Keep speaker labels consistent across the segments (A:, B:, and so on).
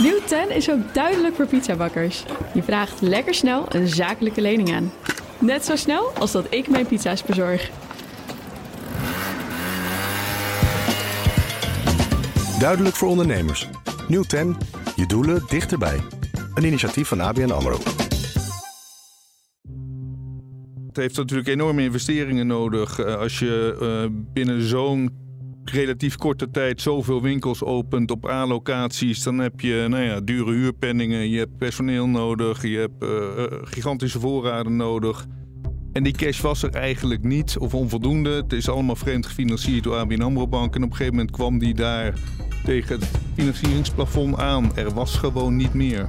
A: Nieuw 10 is ook duidelijk voor pizzabakkers. Je vraagt lekker snel een zakelijke lening aan. Net zo snel als dat ik mijn pizza's bezorg.
B: Duidelijk voor ondernemers. Nieuw 10. Je doelen dichterbij. Een initiatief van ABN AMRO.
C: Het heeft natuurlijk enorme investeringen nodig. eh, Als je eh, binnen zo'n relatief korte tijd zoveel winkels opent op A-locaties, dan heb je nou ja, dure huurpenningen, je hebt personeel nodig, je hebt eh, eh, gigantische voorraden nodig. En die cash was er eigenlijk niet of onvoldoende. Het is allemaal vreemd gefinancierd door ABN AMRO Bank. En op een gegeven moment kwam die daar tegen het financieringsplafond aan. Er was gewoon niet meer.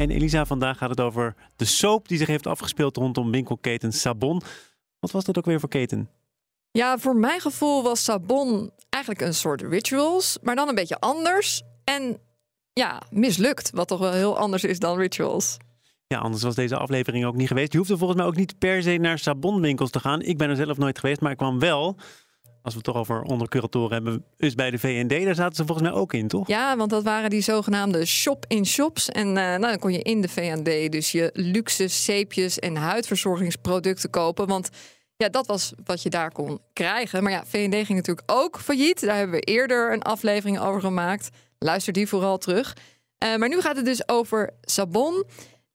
D: En Elisa, vandaag gaat het over de soap die zich heeft afgespeeld rondom winkelketen Sabon. Wat was dat ook weer voor keten?
E: Ja, voor mijn gevoel was Sabon eigenlijk een soort rituals, maar dan een beetje anders. En ja, mislukt, wat toch wel heel anders is dan rituals.
D: Ja, anders was deze aflevering ook niet geweest. Je hoeft er volgens mij ook niet per se naar sabonwinkels te gaan. Ik ben er zelf nooit geweest, maar ik kwam wel. Als we het toch over ondercuratoren hebben, is bij de VND. Daar zaten ze volgens mij ook in, toch?
E: Ja, want dat waren die zogenaamde shop-in-shops. En eh, nou, dan kon je in de VND dus je luxe zeepjes en huidverzorgingsproducten kopen. Want ja, dat was wat je daar kon krijgen. Maar ja, VND ging natuurlijk ook failliet. Daar hebben we eerder een aflevering over gemaakt. Luister die vooral terug. Eh, maar nu gaat het dus over Sabon.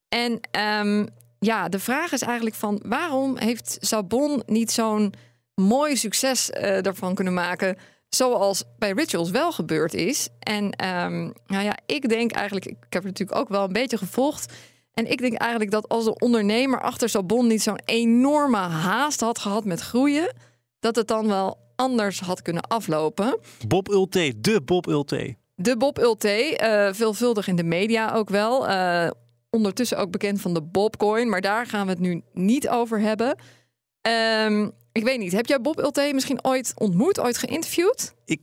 E: En ehm, ja, de vraag is eigenlijk van waarom heeft Sabon niet zo'n mooi succes eh ervan kunnen maken, zoals bij Rituals wel gebeurd is? En ehm, nou ja, ik denk eigenlijk, ik heb het natuurlijk ook wel een beetje gevolgd. En ik denk eigenlijk dat als de ondernemer achter Sabon niet zo'n enorme haast had gehad met groeien, dat het dan wel anders had kunnen aflopen.
D: Bob Ulte, de Bob Ulte.
E: De Bob Ulte, eh, veelvuldig in de media ook wel. Eh, ondertussen ook bekend van de Bobcoin, maar daar gaan we het nu niet over hebben. Ehm, ik weet niet, heb jij Bob Ulte misschien ooit ontmoet, ooit geïnterviewd?
D: Ik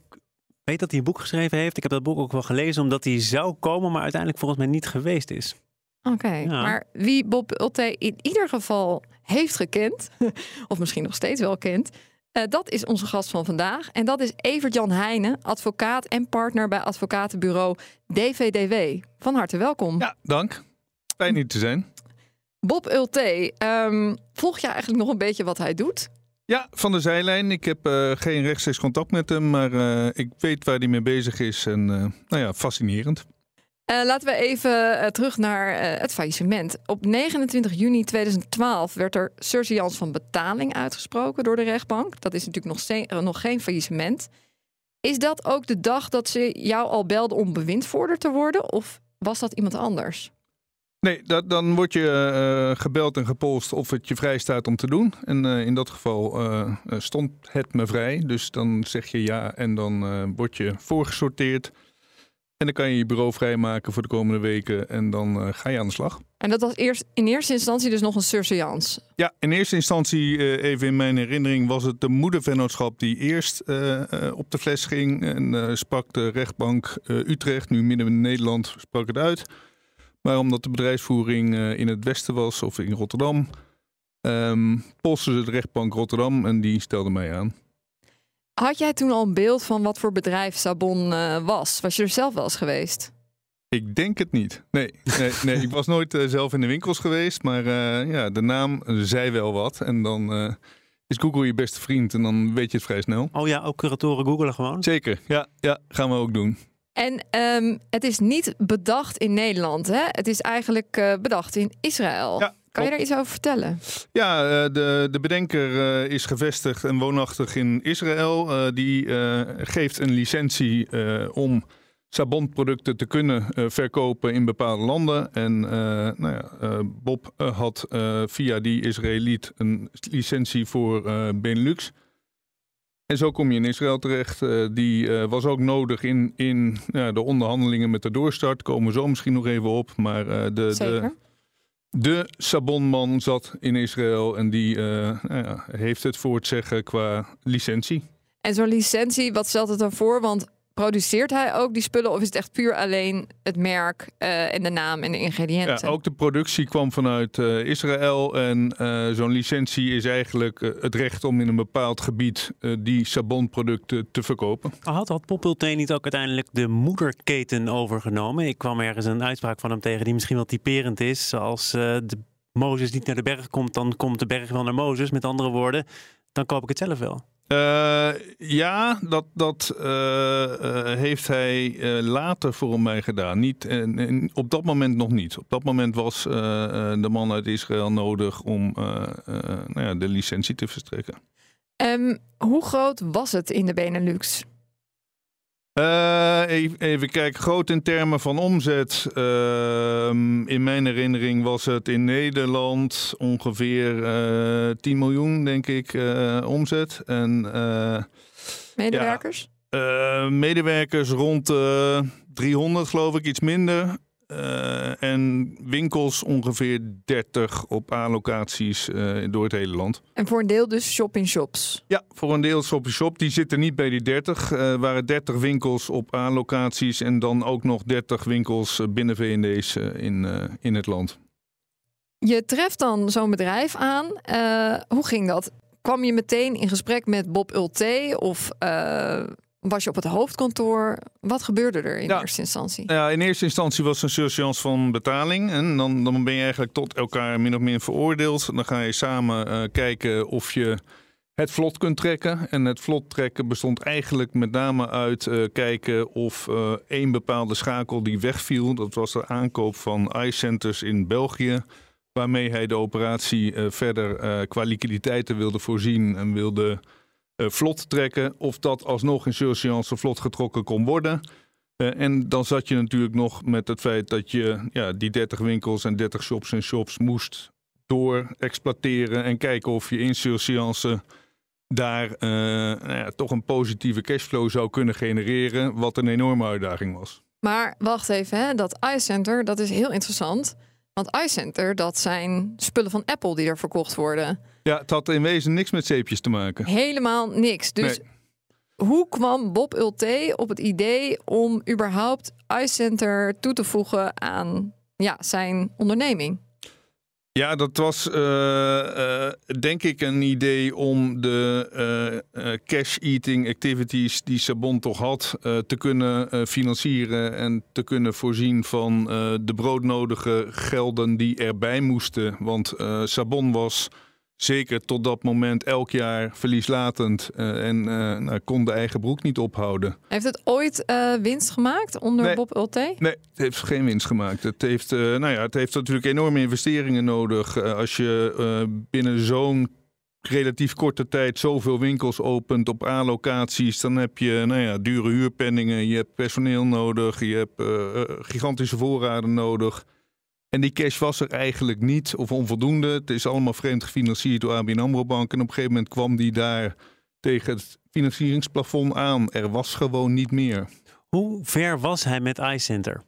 D: weet dat hij een boek geschreven heeft. Ik heb dat boek ook wel gelezen omdat hij zou komen, maar uiteindelijk volgens mij niet geweest is.
E: Oké,
D: Ja.
E: maar wie Bob Ulte in ieder geval heeft gekend, of misschien nog steeds wel kent, eh, dat is onze gast van vandaag. En dat is Evert-Jan Heijnen, advocaat en partner bij advocatenbureau DVDW. Van harte welkom.
C: Ja, dank. Fijn hier te zijn.
E: Bob Ulte, ehm, volg je eigenlijk nog een beetje wat hij doet?
C: Ja, van de zijlijn. Ik heb eh, geen rechtstreeks contact met hem, maar eh, ik weet waar hij mee bezig is. En eh, nou ja, fascinerend.
E: Laten we even terug naar het faillissement. Op 29 juni 2012 werd er surseance van betaling uitgesproken door de rechtbank. Dat is natuurlijk nog, nog geen faillissement. Is dat ook de dag dat ze jou al belden om bewindvoerder te worden? Of was dat iemand anders?
C: Nee, dat, dan word je eh, gebeld en gepolst of het je vrij staat om te doen. En eh, in dat geval eh, stond het me vrij. Dus dan zeg je ja en dan word je voorgesorteerd. En dan kan je je bureau vrijmaken voor de komende weken en dan ga je aan de slag.
E: En dat was eerst in eerste instantie dus nog een surseance.
C: Ja, in eerste instantie, even in mijn herinnering, was het de moedervennootschap die eerst op de fles ging. En sprak de rechtbank Utrecht, nu midden in Nederland, sprak het uit. Maar omdat de bedrijfsvoering eh, in het westen was of in Rotterdam, ehm polste ze de rechtbank Rotterdam en die stelde mij aan.
E: Had jij toen al een beeld van wat voor bedrijf Sabon eh, was? Was je er zelf wel eens geweest?
C: Ik denk het niet. Nee, nee, nee ik was nooit eh, zelf in de winkels geweest. Maar eh, ja, de naam zei wel wat. En dan eh, is Google je beste vriend en dan weet je het vrij snel.
D: Oh ja, ook curatoren googelen gewoon.
C: Zeker, ja, ja gaan we ook doen.
E: En ehm, het is niet bedacht in Nederland, hè? Het is eigenlijk eh, bedacht in Israël.
C: Ja,
E: kan je daar iets over vertellen?
C: Ja, eh, de, de bedenker eh, is gevestigd en woonachtig in Israël. Die geeft een licentie om sabonproducten te kunnen verkopen in bepaalde landen. En nou ja, Bob had via die Israëliet een licentie voor Benelux. En zo kom je in Israël terecht. Uh, die uh, was ook nodig in, in ja, de onderhandelingen met de doorstart. Komen we zo misschien nog even op. Maar uh, de, de, de Sabonman zat in Israël en die nou ja, heeft het voor het zeggen qua licentie.
E: En zo'n licentie, wat stelt het dan voor? Want produceert hij ook die spullen of is het echt puur alleen het merk uh, en de naam en de ingrediënten?
C: Ja, ook de productie kwam vanuit uh, Israël en uh, zo'n licentie is eigenlijk het recht om in een bepaald gebied die sabonproducten te verkopen.
D: Had, had Populté niet ook uiteindelijk de moederketen overgenomen? Ik kwam ergens een uitspraak van hem tegen die misschien wel typerend is, zoals de Mozes niet naar de berg komt, dan komt de berg wel naar Mozes. Met andere woorden, dan koop ik het zelf wel.
C: Uh, ja, dat, dat uh, uh, heeft hij later voor mij gedaan. Niet, op dat moment nog niet. Op dat moment was de man uit Israël nodig om nou ja, de licentie te verstrekken.
E: Um, hoe groot was het in de Benelux?
C: Uh, even, even, kijken, groot in termen van omzet. Uh, in mijn herinnering was het in Nederland ongeveer uh, eh, 10 miljoen, denk ik, eh, omzet. En,
E: medewerkers?
C: Ja, medewerkers rond 300, geloof ik, iets minder. Uh, en winkels ongeveer 30 op A-locaties uh, door het hele land.
E: En voor een deel dus shop-in-shops?
C: Ja, voor een deel shop-in-shop. Die zitten niet bij die 30. Er uh, waren 30 winkels op A-locaties en dan ook nog 30 winkels binnen VND's in, in het land.
E: Je treft dan zo'n bedrijf aan. hoe ging dat? Kwam je meteen in gesprek met Bob Ulte of was je op het hoofdkantoor? Wat gebeurde er in eerste instantie?
C: Ja, in eerste instantie was een surseance van betaling. En dan, dan ben je eigenlijk tot elkaar min of meer veroordeeld. Dan ga je samen uh, kijken of je het vlot kunt trekken. En het vlot trekken bestond eigenlijk met name uit uh, kijken of uh, één bepaalde schakel die wegviel. Dat was de aankoop van iCenters in België. Waarmee hij de operatie verder qua liquiditeiten wilde voorzien en wilde vlot trekken. Of dat alsnog in surseance vlot getrokken kon worden. Uh, en dan zat je natuurlijk nog met het feit dat je ja, die 30 winkels en 30 shops en shops moest door exploiteren en kijken of je in surseance daar uh, nou ja, toch een positieve cashflow zou kunnen genereren, wat een enorme uitdaging was.
E: Maar wacht even, hè? dat iCenter, dat is heel interessant. Want iCenter, dat zijn spullen van Apple die er verkocht worden.
C: Ja, het had in wezen niks met zeepjes te maken.
E: Helemaal niks. Dus nee. hoe kwam Bob Ulte op het idee om überhaupt iCenter toe te voegen aan ja, zijn onderneming?
C: Ja, dat was uh, uh, denk ik een idee om de uh, cash-eating activities die Sabon toch had te kunnen financieren en te kunnen voorzien van de broodnodige gelden die erbij moesten. Want Sabon was zeker tot dat moment elk jaar verlieslatend uh, en uh, nou, kon de eigen broek niet ophouden.
E: Heeft het ooit uh, winst gemaakt onder
C: nee,
E: Bob Ulte?
C: Nee, het heeft geen winst gemaakt. Het heeft, nou ja, het heeft natuurlijk enorme investeringen nodig. als je binnen zo'n relatief korte tijd zoveel winkels opent op A-locaties, dan heb je nou ja, dure huurpenningen, je hebt personeel nodig, je hebt gigantische voorraden nodig. En die cash was er eigenlijk niet of onvoldoende. Het is allemaal vreemd gefinancierd door ABN AMRO Bank. En op een gegeven moment kwam die daar tegen het financieringsplafond aan. Er was gewoon niet meer.
D: Hoe ver was hij met iCenter?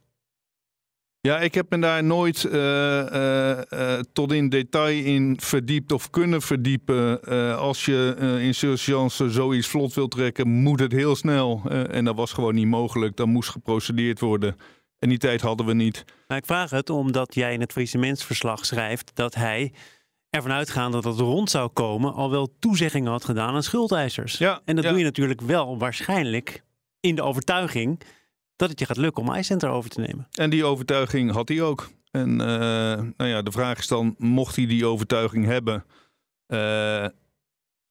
C: Ja, ik heb me daar nooit uh, uh, uh, tot in detail in verdiept of kunnen verdiepen. als je in surseance zoiets vlot wil trekken, moet het heel snel. en dat was gewoon niet mogelijk. Dan moest geprocedeerd worden. En die tijd hadden we niet.
D: Maar ik vraag het omdat jij in het faillissementsverslag schrijft dat hij ervan uitgaande dat het rond zou komen, al wel toezeggingen had gedaan aan schuldeisers.
C: Ja,
D: en dat
C: ja.
D: doe je natuurlijk wel waarschijnlijk in de overtuiging dat het je gaat lukken om iCenter over te nemen.
C: En die overtuiging had hij ook. En uh, nou ja, de vraag is dan, mocht hij die overtuiging hebben, uh,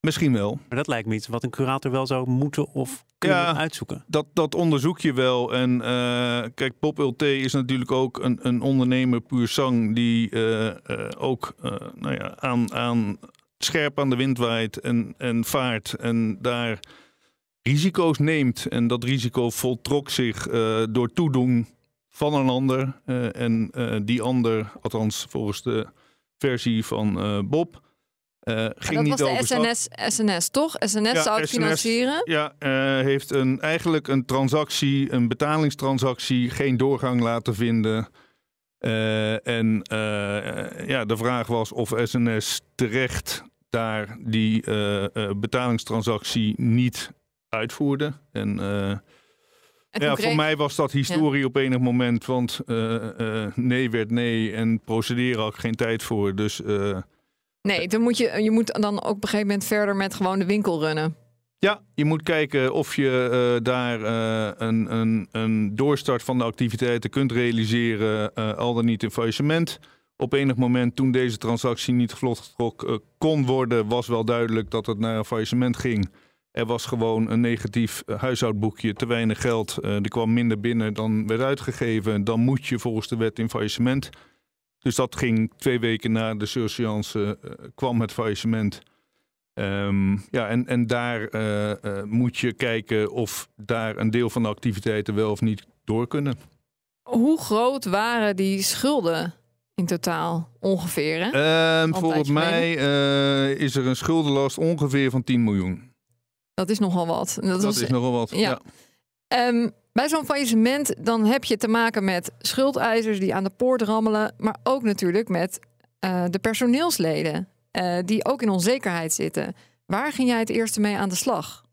C: Misschien wel.
D: Maar dat lijkt me iets wat een curator wel zou moeten of kunnen ja, uitzoeken.
C: Dat, dat onderzoek je wel. En uh, kijk, Pop Ulte is natuurlijk ook een, een ondernemer puur sang die uh, uh, ook nou ja, aan, aan scherp aan de wind waait en, en vaart en daar risico's neemt. En dat risico voltrok zich door toedoen van een ander. en die ander, althans volgens de versie van Bob Uh, ging
E: dat
C: niet
E: was de SNS, SNS, toch? SNS zou het
C: SNS
E: financieren.
C: Ja, eh, heeft een, eigenlijk een transactie, een betalingstransactie, geen doorgang laten vinden. Eh, en eh, ja, de vraag was of SNS terecht daar die eh, eh, betalingstransactie niet uitvoerde. En eh, ja,
E: kreeg-
C: voor mij was dat historie op enig moment, want eh, eh, nee werd nee en procederen had ik geen tijd voor. Dus eh,
E: Nee, dan moet je, je moet dan ook op een gegeven moment verder met gewoon de winkel runnen.
C: Ja, je moet kijken of je eh, daar eh, een, een, een doorstart van de activiteiten kunt realiseren, eh, al dan niet in faillissement. Op enig moment toen deze transactie niet vlot getrokken eh, kon worden, was wel duidelijk dat het naar een faillissement ging. Er was gewoon een negatief huishoudboekje, te weinig geld. er kwam minder binnen dan werd uitgegeven. Dan moet je volgens de wet in faillissement. Dus dat ging twee weken na de surseance, eh, kwam het faillissement. Ehm, ja, en, en daar eh, eh, moet je kijken of daar een deel van de activiteiten wel of niet door kunnen.
E: Hoe groot waren die schulden in totaal ongeveer? Hè?
C: Ehm, volgens mij is er een schuldenlast ongeveer van 10 miljoen.
E: dat is nogal wat. Dat,
C: Dat,
E: was,
C: is nogal wat.
E: ja.
C: Ja.
E: Ehm, bij zo'n faillissement dan heb je te maken met schuldeisers die aan de poort rammelen, maar ook natuurlijk met eh, de personeelsleden eh, die ook in onzekerheid zitten. Waar ging jij het eerste mee aan de slag?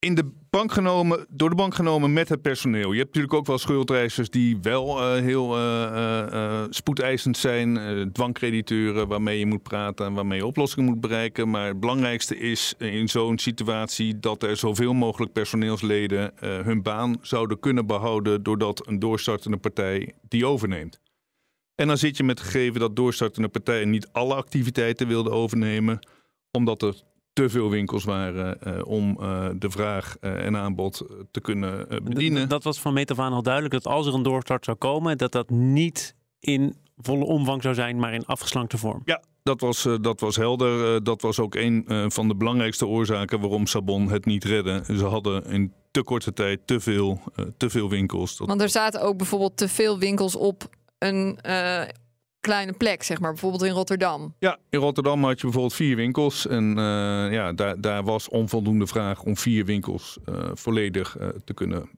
C: In de bank genomen, door de bank genomen met het personeel. Je hebt natuurlijk ook wel schuldeisers die wel eh, heel eh, eh, spoedeisend zijn. dwangcrediteuren waarmee je moet praten en waarmee je oplossingen moet bereiken. Maar het belangrijkste is in zo'n situatie dat er zoveel mogelijk personeelsleden hun baan zouden kunnen behouden. doordat een doorstartende partij die overneemt. En dan zit je met het gegeven dat doorstartende partijen niet alle activiteiten wilden overnemen. omdat er te veel winkels waren eh, om eh, de vraag eh, en aanbod te kunnen bedienen.
D: Dat, dat was van meet af aan al duidelijk dat als er een doorstart zou komen, dat dat niet in volle omvang zou zijn, maar in afgeslankte vorm.
C: Ja, dat was, eh, dat was helder. Dat was ook een eh, van de belangrijkste oorzaken waarom Sabon het niet redde. Ze hadden in te korte tijd te veel, eh, te veel winkels. Dat,
E: Want er zaten ook bijvoorbeeld te veel winkels op een eh, kleine plek, zeg maar, bijvoorbeeld in Rotterdam.
C: Ja, in Rotterdam had je bijvoorbeeld vier winkels. En eh, ja, daar, daar was onvoldoende vraag om vier winkels eh, volledig eh, te kunnen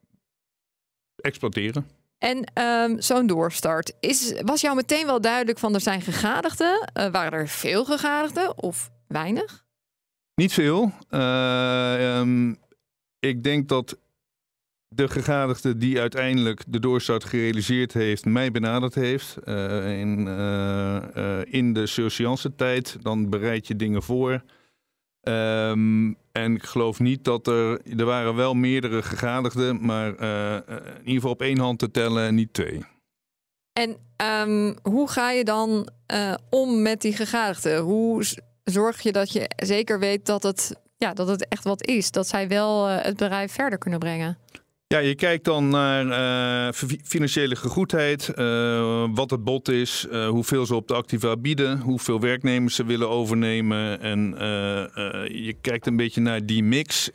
C: exploiteren.
E: En ehm, zo'n doorstart, is, was jou meteen wel duidelijk van er zijn gegadigden? Waren er veel gegadigden of weinig?
C: Niet veel. Eh, ehm, ik denk dat de gegadigde die uiteindelijk de doorstart gerealiseerd heeft, mij benaderd heeft. Eh, in, eh, eh, in de surseance tijd, dan bereid je dingen voor. Ehm, en ik geloof niet dat er... Er waren wel meerdere gegadigden, maar in ieder geval op één hand te tellen en niet twee.
E: En ehm, hoe ga je dan om met die gegadigden? Hoe zorg je dat je zeker weet dat het, ja, dat het echt wat is? Dat zij wel het bedrijf verder kunnen brengen?
C: Ja, je kijkt dan naar eh, fi- financiële gegoedheid, eh, wat het bod is, eh, hoeveel ze op de activa bieden, hoeveel werknemers ze willen overnemen. En je kijkt een beetje naar die mix.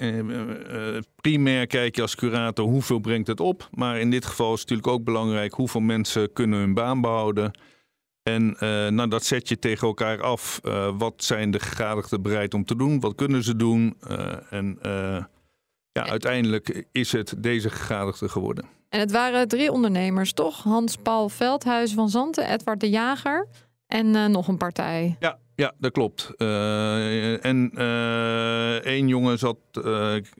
C: Primair kijk je als curator hoeveel brengt het op. Maar in dit geval is het natuurlijk ook belangrijk hoeveel mensen kunnen hun baan behouden. En nou, dat zet je tegen elkaar af. Wat zijn de gegadigden bereid om te doen? Wat kunnen ze doen? En ja, uiteindelijk is het deze gegadigde geworden.
E: En het waren drie ondernemers, toch? Hans-Paul Veldhuizen van Zanten, Edward de Jager en eh, nog een partij.
C: Ja, ja dat klopt. Eh, en eh één jongen zat, ik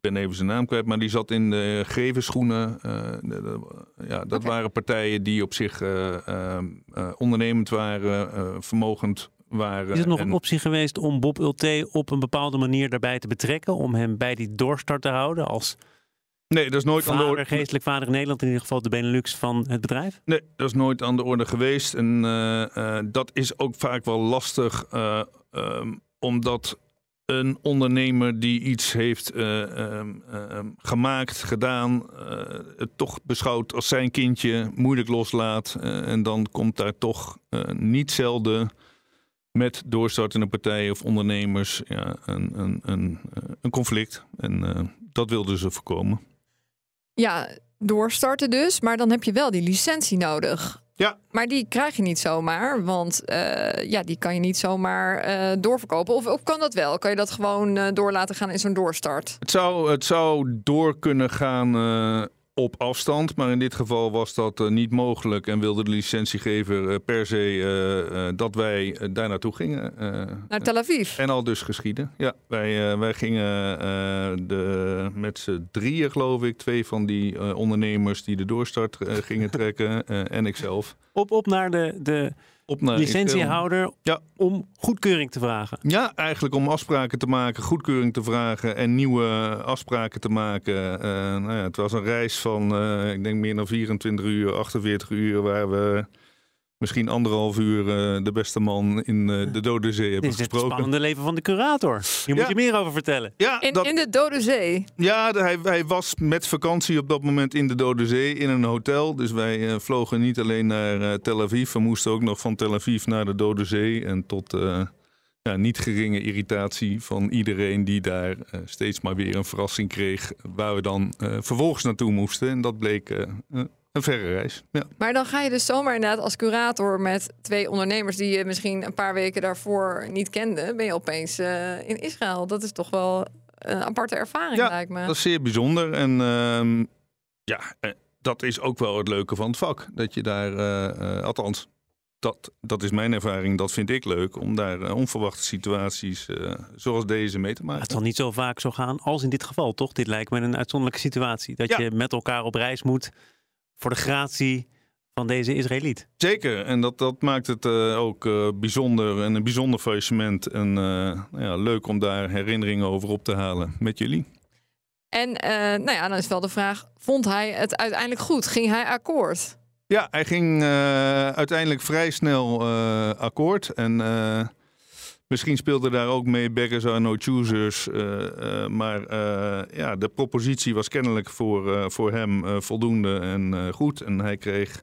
C: ben even zijn naam kwijt, maar die zat in de grevenschoenen. Ja, dat waren partijen die op zich ondernemend waren, vermogend
D: Is het nog
C: En-
D: een optie geweest om Bob Ulte op een bepaalde manier daarbij te betrekken? Om hem bij die doorstart te houden als
C: Nee, dat is nooit aan de
D: vader,
C: orde.
D: geestelijk vader in Nederland, in ieder geval de Benelux van het bedrijf?
C: Nee, dat is nooit aan de orde geweest. En eh, eh, dat is ook vaak wel lastig, eh, ehm, omdat een ondernemer die iets heeft eh, ehm, ehm, gemaakt, gedaan, eh, het toch beschouwt als zijn kindje, moeilijk loslaat. eh, en dan komt daar toch eh, niet zelden met doorstartende partijen of ondernemers ja, een, een, een, eh, een conflict. En eh, dat wilden ze voorkomen.
E: Ja, doorstarten dus, maar dan heb je wel die licentie nodig.
C: Ja.
E: Maar die krijg je niet zomaar, want uh, ja, die kan je niet zomaar uh, doorverkopen. Of, of, kan dat wel? Kan je dat gewoon uh, door laten gaan in zo'n doorstart?
C: Het zou, het zou door kunnen gaan op afstand. Maar in dit geval was dat uh, niet mogelijk en wilde de licentiegever uh, per se uh, dat wij daar naartoe gingen.
E: Naar Tel Aviv?
C: En al dus geschieden. Ja, wij, wij gingen de, met z'n drieën, geloof ik, twee van die ondernemers die de doorstart gingen trekken en ikzelf.
D: Op, op naar de, de
C: op naar
D: licentiehouder
C: ja.
D: om goedkeuring te vragen.
C: Ja, eigenlijk om afspraken te maken, goedkeuring te vragen en nieuwe afspraken te maken. Uh, nou ja, het was een reis van, uh, ik denk meer dan 24 uur, 48 uur, waar we misschien anderhalf uur uh, de beste man in uh, de Dode Zee hebben
D: Dit is
C: gesproken.
D: Het spannende leven van de curator. Hier moet je meer over vertellen.
C: Ja,
E: in,
C: dat,
E: in de Dode Zee?
C: Ja, hij, hij, was met vakantie op dat moment in de Dode Zee in een hotel. Dus wij uh, vlogen niet alleen naar Tel Aviv. We moesten ook nog van Tel Aviv naar de Dode Zee. En tot ja, niet geringe irritatie van iedereen die daar steeds maar weer een verrassing kreeg. Waar we dan vervolgens naartoe moesten. En dat bleek een verre reis. Ja.
E: Maar dan ga je dus zomaar inderdaad als curator met twee ondernemers die je misschien een paar weken daarvoor niet kende, ben je opeens uh, in Israël. Dat is toch wel een aparte ervaring,
C: ja,
E: lijkt me.
C: Dat is zeer bijzonder. En uh, ja, eh, dat is ook wel het leuke van het vak. Dat je daar, uh, althans, dat, dat is mijn ervaring. Dat vind ik leuk om daar onverwachte situaties zoals deze mee te maken.
D: Het zal niet zo vaak zo gaan als in dit geval, toch? Dit lijkt me een uitzonderlijke situatie. Dat ja. je met elkaar op reis moet voor de gratie van deze Israëliet.
C: Zeker, en dat, dat maakt het uh, ook uh, bijzonder en een bijzonder faillissement. En uh, nou ja, leuk om daar herinneringen over op te halen met jullie.
E: En nou ja, dan is wel de vraag, vond hij het uiteindelijk goed? Ging hij akkoord?
C: Ja, hij ging uiteindelijk vrij snel akkoord. En Misschien speelde daar ook mee beggars are no choosers. Uh, uh, maar uh, ja, de propositie was kennelijk voor, voor hem voldoende en goed. En hij kreeg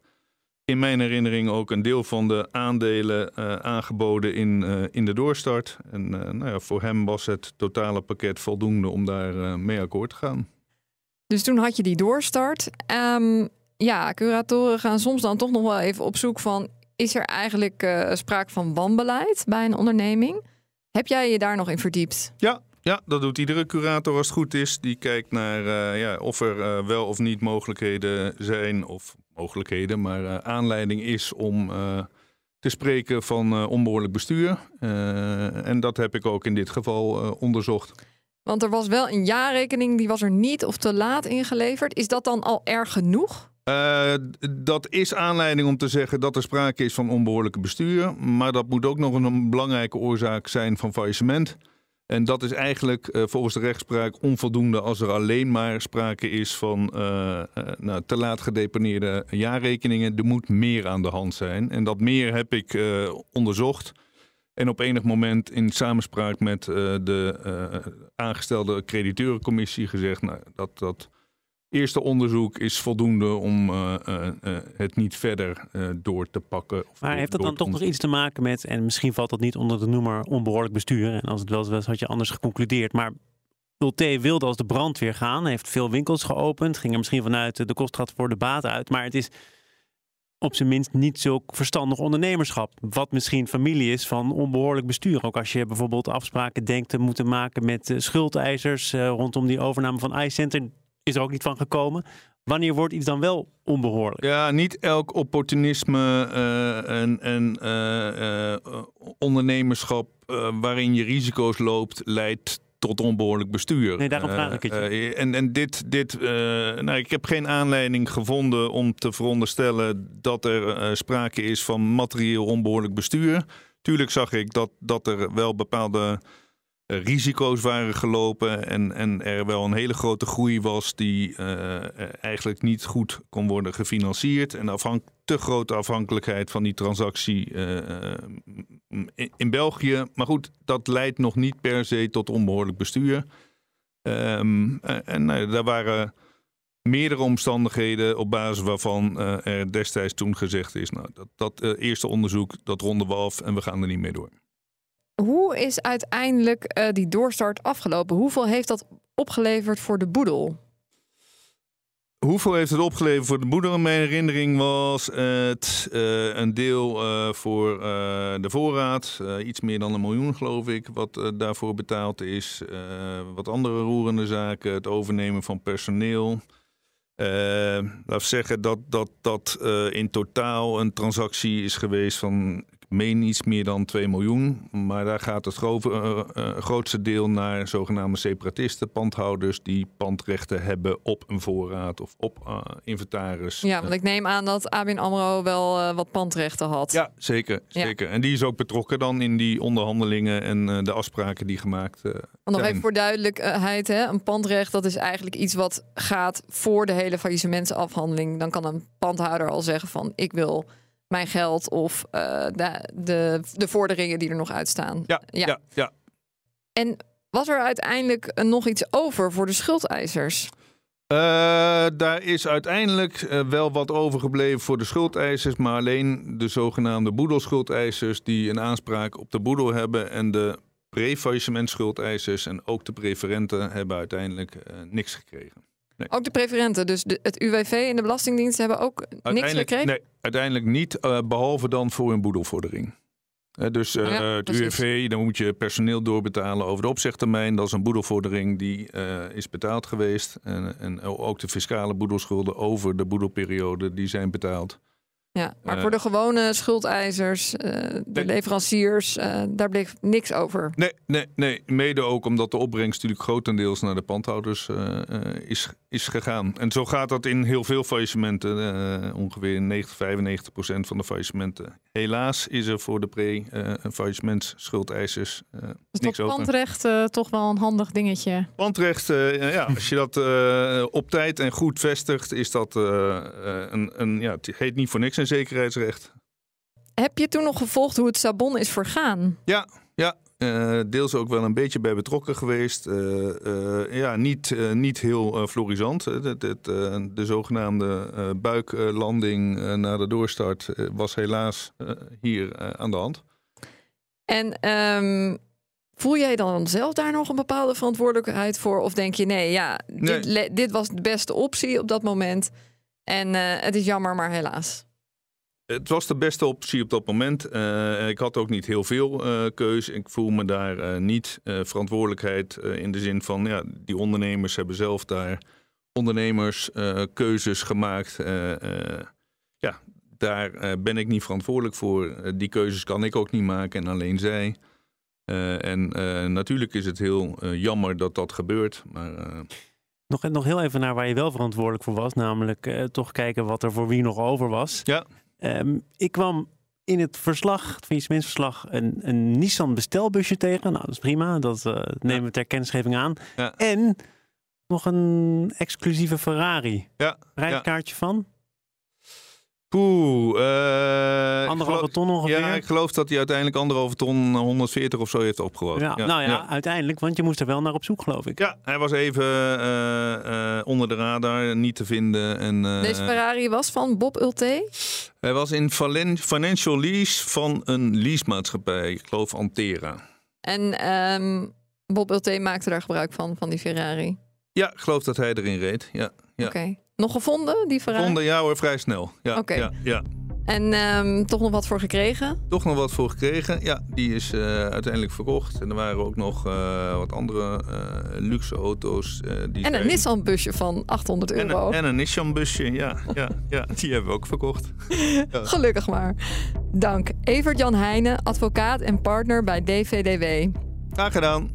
C: in mijn herinnering ook een deel van de aandelen aangeboden in, in de doorstart. En nou ja, voor hem was het totale pakket voldoende om daar mee akkoord te gaan.
E: Dus toen had je die doorstart. Um, ja, curatoren gaan soms dan toch nog wel even op zoek van is er eigenlijk uh, sprake van wanbeleid bij een onderneming? Heb jij je daar nog in verdiept?
C: Ja, ja, dat doet iedere curator als het goed is. Die kijkt naar uh, ja, of er uh, wel of niet mogelijkheden zijn, of mogelijkheden, maar aanleiding is om te spreken van onbehoorlijk bestuur. en dat heb ik ook in dit geval onderzocht.
E: Want er was wel een jaarrekening, die was er niet of te laat ingeleverd. Is dat dan al erg genoeg?
C: Uh, dat is aanleiding om te zeggen dat er sprake is van onbehoorlijke bestuur. Maar dat moet ook nog een belangrijke oorzaak zijn van faillissement. En dat is eigenlijk uh, volgens de rechtspraak onvoldoende als er alleen maar sprake is van uh, nou, te laat gedeponeerde jaarrekeningen. Er moet meer aan de hand zijn. En dat meer heb ik onderzocht. En op enig moment in samenspraak met de aangestelde crediteurencommissie gezegd nou, dat dat eerste onderzoek is voldoende om uh, uh, uh, het niet verder door te pakken.
D: maar heeft dat dan toch nog iets te maken met, en misschien valt dat niet onder de noemer onbehoorlijk bestuur, en als het wel was, had je anders geconcludeerd, maar Ulte wilde als de brandweer gaan, heeft veel winkels geopend, ging er misschien vanuit de kost voor de baat uit, maar het is op zijn minst niet zo verstandig ondernemerschap. Wat misschien familie is van onbehoorlijk bestuur. Ook als je bijvoorbeeld afspraken denkt te moeten maken met schuldeisers rondom die overname van iCenter is er ook niet van gekomen. Wanneer wordt iets dan wel onbehoorlijk?
C: Ja, niet elk opportunisme uh, en, en uh, uh, ondernemerschap waarin je risico's loopt, leidt tot onbehoorlijk bestuur.
D: Nee, daarom vraag ik het.
C: en, en dit, dit nou, ik heb geen aanleiding gevonden om te veronderstellen dat er sprake is van materieel onbehoorlijk bestuur. Tuurlijk zag ik dat, dat er wel bepaalde eh, risico's waren gelopen en, en er wel een hele grote groei was die uh, eigenlijk niet goed kon worden gefinancierd. En te grote afhankelijkheid van die transactie in, België. Maar goed, dat leidt nog niet per se tot onbehoorlijk bestuur. Um, en daar waren meerdere omstandigheden op basis waarvan er destijds toen gezegd is... nou, dat, dat eerste onderzoek, dat ronden we af en we gaan er niet mee door.
E: Hoe is uiteindelijk uh, die doorstart afgelopen? Hoeveel heeft dat opgeleverd voor de boedel?
C: Hoeveel heeft het opgeleverd voor de moeder? Mijn herinnering was het uh, een deel uh, voor de voorraad. iets meer dan een miljoen, geloof ik, wat daarvoor betaald is. wat andere roerende zaken, het overnemen van personeel. we zeggen dat dat, dat in totaal een transactie is geweest van meen iets meer dan 2 miljoen. Maar daar gaat het grove, uh, uh, grootste deel naar zogenaamde separatisten, pandhouders die pandrechten hebben op een voorraad of op uh, inventaris.
E: Ja, want ik neem aan dat ABN AMRO wel wat pandrechten had.
C: Ja, zeker. zeker. Ja. En die is ook betrokken dan in die onderhandelingen en de afspraken die gemaakt uh,
E: Nog even voor duidelijkheid, hè? een pandrecht dat is eigenlijk iets wat gaat voor de hele faillissementsafhandeling. Dan kan een pandhouder al zeggen van ik wil mijn geld of uh, de, de, de vorderingen die er nog uitstaan.
C: Ja, ja, ja. ja.
E: En was er uiteindelijk nog iets over voor de schuldeisers?
C: Uh, daar is uiteindelijk uh, wel wat overgebleven voor de schuldeisers, maar alleen de zogenaamde boedelschuldeisers die een aanspraak op de boedel hebben en de pre-faillissement en ook de preferenten hebben uiteindelijk niks gekregen.
E: Nee. Ook de preferenten, dus de, het UWV en de Belastingdienst hebben ook niks gekregen?
C: Nee, uiteindelijk niet, uh, behalve dan voor een boedelvordering. Uh, dus uh, ja, het UWV, dan moet je personeel doorbetalen over de opzegtermijn. Dat is een boedelvordering die is betaald geweest. En, en ook de fiscale boedelschulden over de boedelperiode, die zijn betaald.
E: Ja, maar uh, voor de gewone schuldeisers, uh, de nee. leveranciers, uh, daar bleef niks over.
C: Nee, nee, nee, mede ook omdat de opbrengst natuurlijk grotendeels naar de pandhouders is, is gegaan. En zo gaat dat in heel veel faillissementen. ongeveer 90, 95 procent van de faillissementen. Helaas is er voor de pre-faillissementschuldeisers
F: dus
C: niks over.
F: pandrecht toch wel een handig dingetje.
C: Pandrecht, ja, als je dat op tijd en goed vestigt, is dat een, een, ja, het heet niet voor niks een zekerheidsrecht.
E: Heb je toen nog gevolgd hoe het Sabon is vergaan?
C: Ja, ja. Uh, deels ook wel een beetje bij betrokken geweest. Uh, uh, ja, niet, niet heel florisant. Het, de zogenaamde buiklanding na de doorstart was helaas hier aan de hand.
E: En um, voel jij dan zelf daar nog een bepaalde verantwoordelijkheid voor? Of denk je, nee, ja, nee. Dit, dit was de beste optie op dat moment. En het is jammer, maar helaas.
C: Het was de beste optie op dat moment. Uh, ik had ook niet heel veel uh, keus. Ik voel me daar uh, niet verantwoordelijkheid in de zin van ja, die ondernemers hebben zelf daar ondernemerskeuzes gemaakt. ja, daar ben ik niet verantwoordelijk voor. die keuzes kan ik ook niet maken en alleen zij. en natuurlijk is het heel jammer dat dat gebeurt. Maar
D: nog, nog heel even naar waar je wel verantwoordelijk voor was, namelijk toch kijken wat er voor wie nog over was.
C: Ja.
D: Um, ik kwam in het verslag, het faillissementsverslag, een, een Nissan bestelbusje tegen. Nou, dat is prima. Dat uh, nemen we ter kennisgeving aan.
C: Ja.
D: En nog een exclusieve Ferrari.
C: Ja.
D: Rijkaartje van?
C: Poeh. Uh,
D: anderhalve ton ongeveer?
C: Ja, ik geloof dat hij uiteindelijk anderhalve ton 140 of zo heeft opgewogen.
D: Ja, nou ja, uiteindelijk, want je moest er wel naar op zoek, geloof ik.
C: Ja, hij was even uh, uh, onder de radar, niet te vinden. En,
E: Deze Ferrari was van Bob Ulte?
C: Hij was in financial lease van een leasemaatschappij, ik geloof Antera.
E: En um, Bob Ulte maakte daar gebruik van, van die Ferrari?
C: Ja, ik geloof dat hij erin reed, ja. ja.
E: Oké. Okay. Nog gevonden, die Ferrari?
C: Gevonden, ja hoor, vrij snel. Ja,
E: Oké.
C: Ja, ja.
E: En um, toch nog wat voor gekregen?
C: Toch nog wat voor gekregen. Ja, die is uh, uiteindelijk verkocht. En er waren ook nog uh, wat andere uh, luxe auto's. die
E: en een
C: zijn...
E: Nissan busje van 800 euro.
C: En een, en een Nissan busje, ja, ja, ja. Die hebben we ook verkocht.
E: ja. Gelukkig maar. Dank. Evert Jan Heijnen, advocaat en partner bij DVDW.
C: Graag gedaan.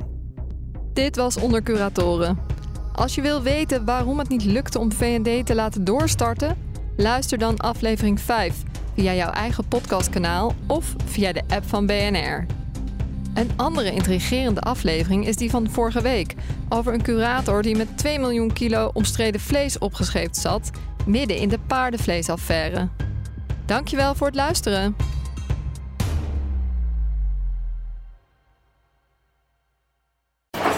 E: Dit was Onder Curatoren. Als je wil weten waarom het niet lukte om VND te laten doorstarten, luister dan aflevering 5 via jouw eigen podcastkanaal of via de app van BNR. Een andere intrigerende aflevering is die van vorige week over een curator die met 2 miljoen kilo omstreden vlees opgescheept zat midden in de paardenvleesaffaire. Dankjewel voor het luisteren.